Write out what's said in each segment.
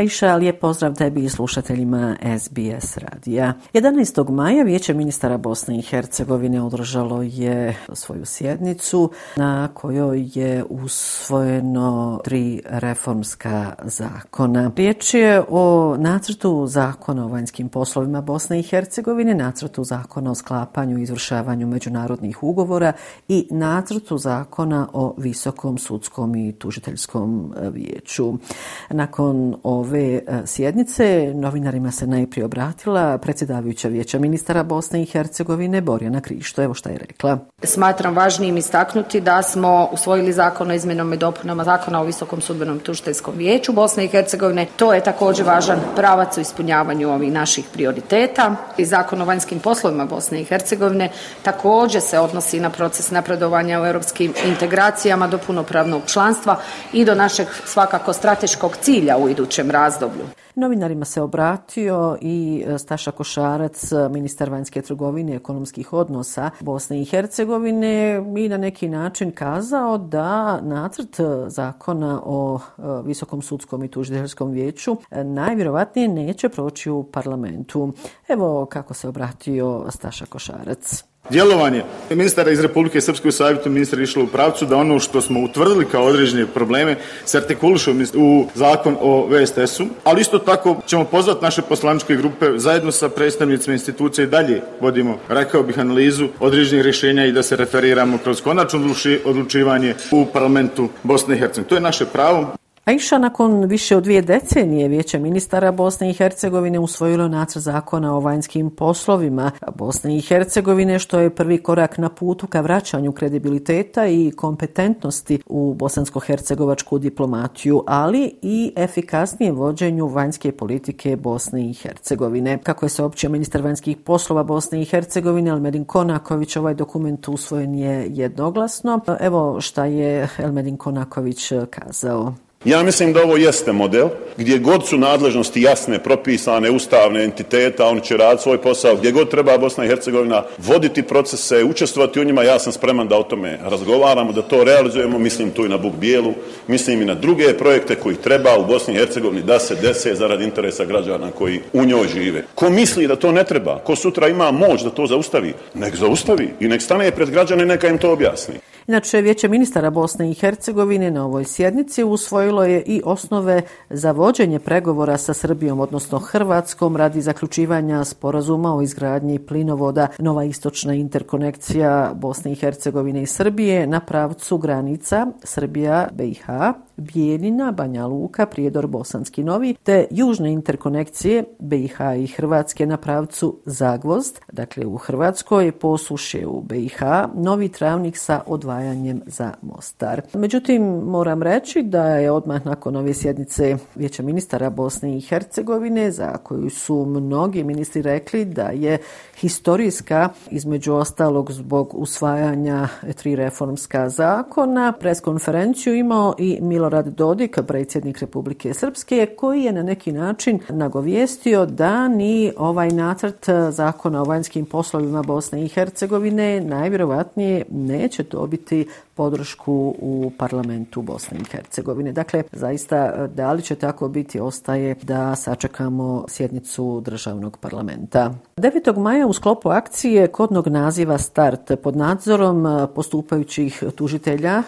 Aisha, lijep pozdrav tebi i slušateljima SBS radija. 11. maja Vijeće ministara Bosne i Hercegovine održalo je svoju sjednicu na kojoj je usvojeno tri reformska zakona. Riječ je o nacrtu zakona o vanjskim poslovima Bosne i Hercegovine, nacrtu zakona o sklapanju i izvršavanju međunarodnih ugovora i nacrtu zakona o visokom sudskom i tužiteljskom vijeću. Nakon ove ove e, sjednice novinarima se najprije obratila predsjedavajuća vijeća ministara Bosne i Hercegovine Borjana Krišto. Evo šta je rekla. Smatram važnijim istaknuti da smo usvojili zakon o izmjenom i dopunama zakona o Visokom sudbenom tužiteljskom vijeću Bosne i Hercegovine. To je također važan pravac u ispunjavanju ovih naših prioriteta. I zakon o vanjskim poslovima Bosne i Hercegovine također se odnosi na proces napredovanja u europskim integracijama do punopravnog članstva i do našeg svakako strateškog cilja u idućem razdoblju. Novinarima se obratio i e, Staša Košarac, ministar vanjske trgovine i ekonomskih odnosa Bosne i Hercegovine i na neki način kazao da nacrt zakona o e, Visokom sudskom i tužiteljskom vijeću e, najvjerovatnije neće proći u parlamentu. Evo kako se obratio Staša Košarac. Djelovanje ministara iz Republike Srpske u savjetu ministra išlo u pravcu da ono što smo utvrdili kao određene probleme se artikulišu u zakon o VSTS-u, ali isto tako ćemo pozvati naše poslaničke grupe zajedno sa predstavnicima institucije i dalje vodimo, rekao bih, analizu određenih rješenja i da se referiramo kroz konačno odlučivanje u parlamentu Bosne i Hercegovine. To je naše pravo. Aisha nakon više od dvije decenije vijeće ministara Bosne i Hercegovine usvojilo nacrt zakona o vanjskim poslovima Bosne i Hercegovine što je prvi korak na putu ka vraćanju kredibiliteta i kompetentnosti u bosansko-hercegovačku diplomatiju, ali i efikasnije vođenju vanjske politike Bosne i Hercegovine. Kako je saopćio ministar vanjskih poslova Bosne i Hercegovine Elmedin Konaković, ovaj dokument usvojen je jednoglasno. Evo šta je Elmedin Konaković kazao. Ja mislim da ovo jeste model gdje god su nadležnosti jasne, propisane, ustavne entiteta, oni će raditi svoj posao, gdje god treba Bosna i Hercegovina voditi procese, učestvovati u njima, ja sam spreman da o tome razgovaramo, da to realizujemo, mislim tu i na Buk Bijelu, mislim i na druge projekte koji treba u Bosni i Hercegovini da se dese zarad interesa građana koji u njoj žive. Ko misli da to ne treba, ko sutra ima moć da to zaustavi, nek zaustavi i nek stane pred građane neka im to objasni. Inače, Vijeće ministara Bosne i Hercegovine na ovoj sjednici usvojilo je i osnove za vođenje pregovora sa Srbijom, odnosno Hrvatskom, radi zaključivanja sporazuma o izgradnji plinovoda Nova istočna interkonekcija Bosne i Hercegovine i Srbije na pravcu granica Srbija-BiH, Bijeljina, Banja Luka, Prijedor, Bosanski Novi, te južne interkonekcije BiH i Hrvatske na pravcu Zagvozd, dakle u Hrvatskoj, posuše u BiH, novi travnik sa odvajanjem za Mostar. Međutim, moram reći da je odmah nakon ove sjednice Vijeća ministara Bosne i Hercegovine, za koju su mnogi ministri rekli da je historijska, između ostalog zbog usvajanja tri reformska zakona, preskonferenciju imao i Milo Milorad Dodik, predsjednik Republike Srpske, koji je na neki način nagovijestio da ni ovaj nacrt zakona o vanjskim poslovima Bosne i Hercegovine najvjerovatnije neće dobiti podršku u parlamentu Bosne i Hercegovine. Dakle, zaista, da li će tako biti, ostaje da sačekamo sjednicu državnog parlamenta. 9. maja u sklopu akcije kodnog naziva Start pod nadzorom postupajućih tužitelja,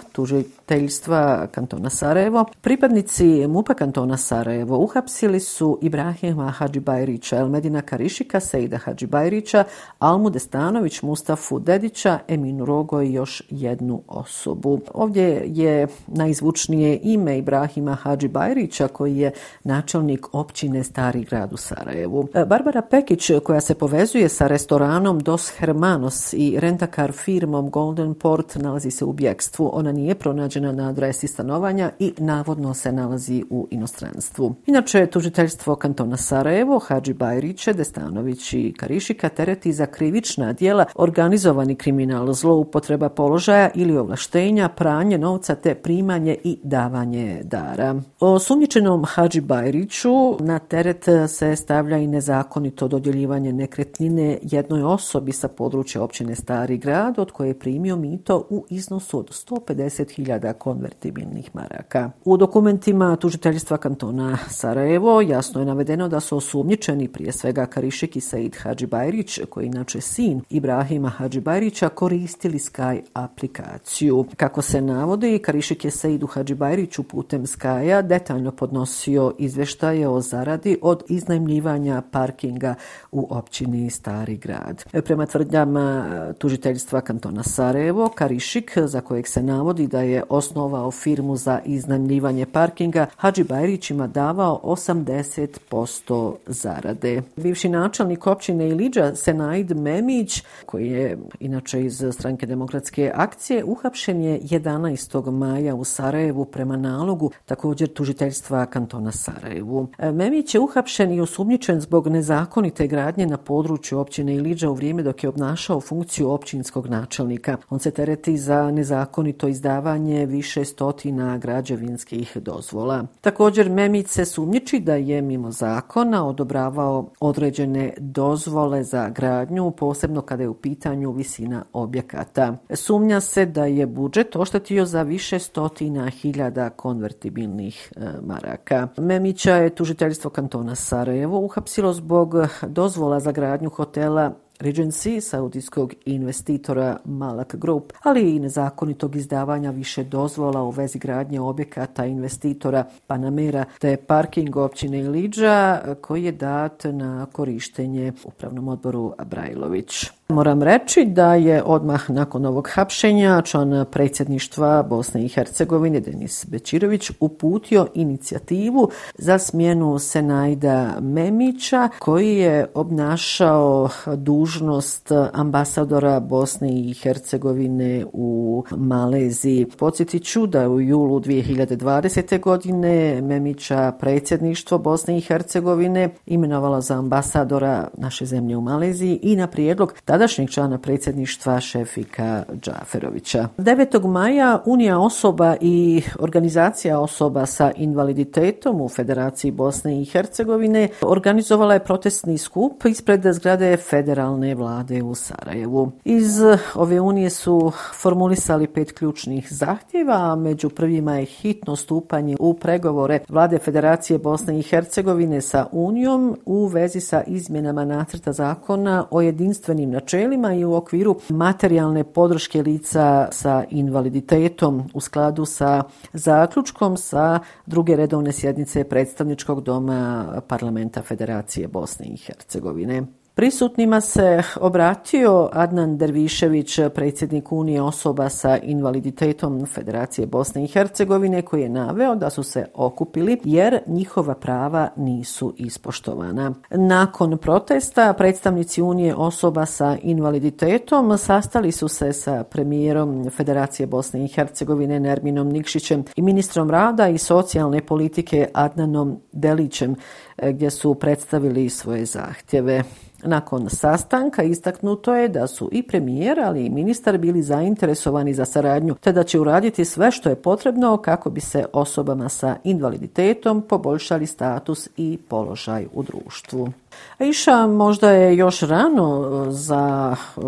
tužiteljstva kantona Sarajevo, pripadnici MUPA kantona Sarajevo uhapsili su Ibrahima Hadžibajrića, Elmedina Karišika, Sejda Hadžibajrića, Almu Destanović, Mustafu Dedića, Eminu Rogo i još jednu osobu. Ovdje je najzvučnije ime Ibrahima Hadžibajrića koji je načelnik općine Stari grad u Sarajevu. Barbara Pekić koja se povezuje sa restoranom Dos Hermanos i rentakar firmom Golden Port nalazi se u bjekstvu. Ona nije pronađena pronađena na adresi stanovanja i navodno se nalazi u inostranstvu. Inače, tužiteljstvo kantona Sarajevo, Hadži Bajriće, Destanović i Karišika tereti za krivična dijela organizovani kriminal, zloupotreba položaja ili ovlaštenja, pranje novca te primanje i davanje dara. O sumnjičenom Hadži Bajriću na teret se stavlja i nezakonito dodjeljivanje nekretnine jednoj osobi sa područja općine Stari grad od koje je primio mito u iznosu od 150.000 konvertibilnih maraka. U dokumentima tužiteljstva kantona Sarajevo jasno je navedeno da su osumnjičeni prije svega Karišik i Said Hadžibajrić, koji inače sin Ibrahima Hadžibajrića, koristili Sky aplikaciju. Kako se navodi, Karišik je Saidu Hadžibajriću putem putem Skya detaljno podnosio izveštaje o zaradi od iznajmljivanja parkinga u općini Stari grad. Prema tvrdnjama tužiteljstva kantona Sarajevo, Karišik, za kojeg se navodi da je osnovao firmu za iznajmljivanje parkinga, Hadži Bajrić ima davao 80% zarade. Bivši načelnik općine Iliđa, Senaid Memić, koji je inače iz stranke demokratske akcije, uhapšen je 11. maja u Sarajevu prema nalogu također tužiteljstva kantona Sarajevu. E, Memić je uhapšen i osumnjičen zbog nezakonite gradnje na području općine Iliđa u vrijeme dok je obnašao funkciju općinskog načelnika. On se tereti za nezakonito izdavanje više stotina građevinskih dozvola. Također Memić se sumnjiči da je mimo zakona odobravao određene dozvole za gradnju, posebno kada je u pitanju visina objekata. Sumnja se da je budžet oštetio za više stotina hiljada konvertibilnih e, maraka. Memića je tužiteljstvo kantona Sarajevo uhapsilo zbog dozvola za gradnju hotela Regency, saudijskog investitora Malak Group, ali i nezakonitog izdavanja više dozvola u vezi gradnje objekata investitora Panamera te parking općine Iliđa koji je dat na korištenje upravnom odboru Brajlović. Moram reći da je odmah nakon ovog hapšenja član predsjedništva Bosne i Hercegovine Denis Bečirović uputio inicijativu za smjenu Senajda Memića koji je obnašao dužnost ambasadora Bosne i Hercegovine u Maleziji. Podsjetit ću da u julu 2020. godine Memića predsjedništvo Bosne i Hercegovine imenovala za ambasadora naše zemlje u Maleziji i na prijedlog tada tadašnjeg člana predsjedništva Šefika Džaferovića. 9. maja Unija osoba i organizacija osoba sa invaliditetom u Federaciji Bosne i Hercegovine organizovala je protestni skup ispred zgrade federalne vlade u Sarajevu. Iz ove unije su formulisali pet ključnih zahtjeva, a među prvima je hitno stupanje u pregovore vlade Federacije Bosne i Hercegovine sa Unijom u vezi sa izmjenama nacrta zakona o jedinstvenim načinima načelima i u okviru materijalne podrške lica sa invaliditetom u skladu sa zaključkom sa druge redovne sjednice predstavničkog doma parlamenta Federacije Bosne i Hercegovine. Prisutnima se obratio Adnan Dervišević, predsjednik Unije osoba sa invaliditetom Federacije Bosne i Hercegovine, koji je naveo da su se okupili jer njihova prava nisu ispoštovana. Nakon protesta, predstavnici Unije osoba sa invaliditetom sastali su se sa premijerom Federacije Bosne i Hercegovine Nerminom Nikšićem i ministrom rada i socijalne politike Adnanom Delićem, eh, gdje su predstavili svoje zahtjeve. Nakon sastanka istaknuto je da su i premijer, ali i ministar bili zainteresovani za saradnju, te da će uraditi sve što je potrebno kako bi se osobama sa invaliditetom poboljšali status i položaj u društvu. Iša možda je još rano uh, za uh,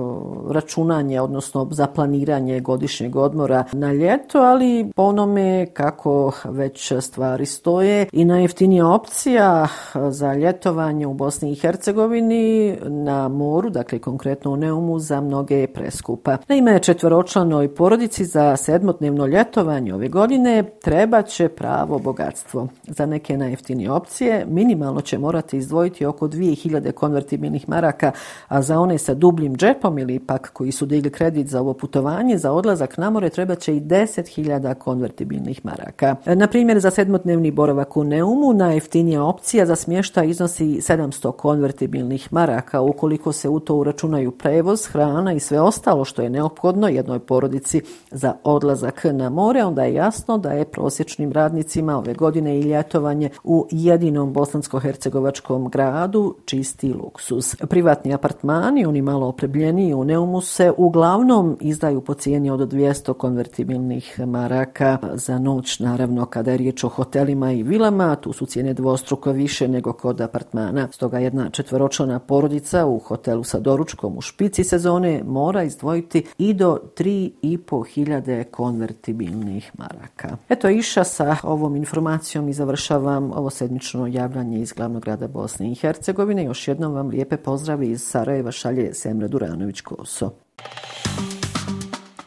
računanje, odnosno za planiranje godišnjeg odmora na ljeto, ali po onome kako već stvari stoje i najjeftinija opcija uh, za ljetovanje u Bosni i Hercegovini na moru, dakle konkretno u Neumu, za mnoge je preskupa. Naime, četvoročlanoj porodici za sedmotnevno ljetovanje ove godine treba će pravo bogatstvo. Za neke najjeftinije opcije minimalno će morati izdvojiti oko 2000 konvertibilnih maraka, a za one sa dubljim džepom ili pak koji su digli kredit za ovo putovanje, za odlazak na more treba će i 10.000 konvertibilnih maraka. Na primjer, za sedmotnevni boravak u Neumu najjeftinija opcija za smješta iznosi 700 konvertibilnih maraka ukoliko se u to uračunaju prevoz, hrana i sve ostalo što je neophodno jednoj porodici za odlazak na more, onda je jasno da je prosječnim radnicima ove godine i ljetovanje u jedinom bosansko-hercegovačkom gradu čisti luksuz. Privatni apartmani, oni malo oprebljeniji u Neumu se uglavnom izdaju po cijeni od 200 konvertibilnih maraka za noć, naravno kada je riječ o hotelima i vilama, tu su cijene dvostruko više nego kod apartmana. Stoga jedna četvoročlana porodica u hotelu sa doručkom u špici sezone mora izdvojiti i do 3,5 hiljade konvertibilnih maraka. Eto iša sa ovom informacijom i završavam ovo sedmično javljanje iz glavnog grada Bosne i Hercegovine Hercegovine. Još jednom vam lijepe pozdravi iz Sarajeva šalje Semra Duranović-Koso.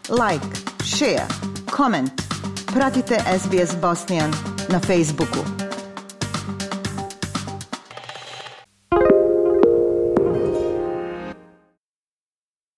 Like, share, comment. Pratite SBS Bosnian na Facebooku.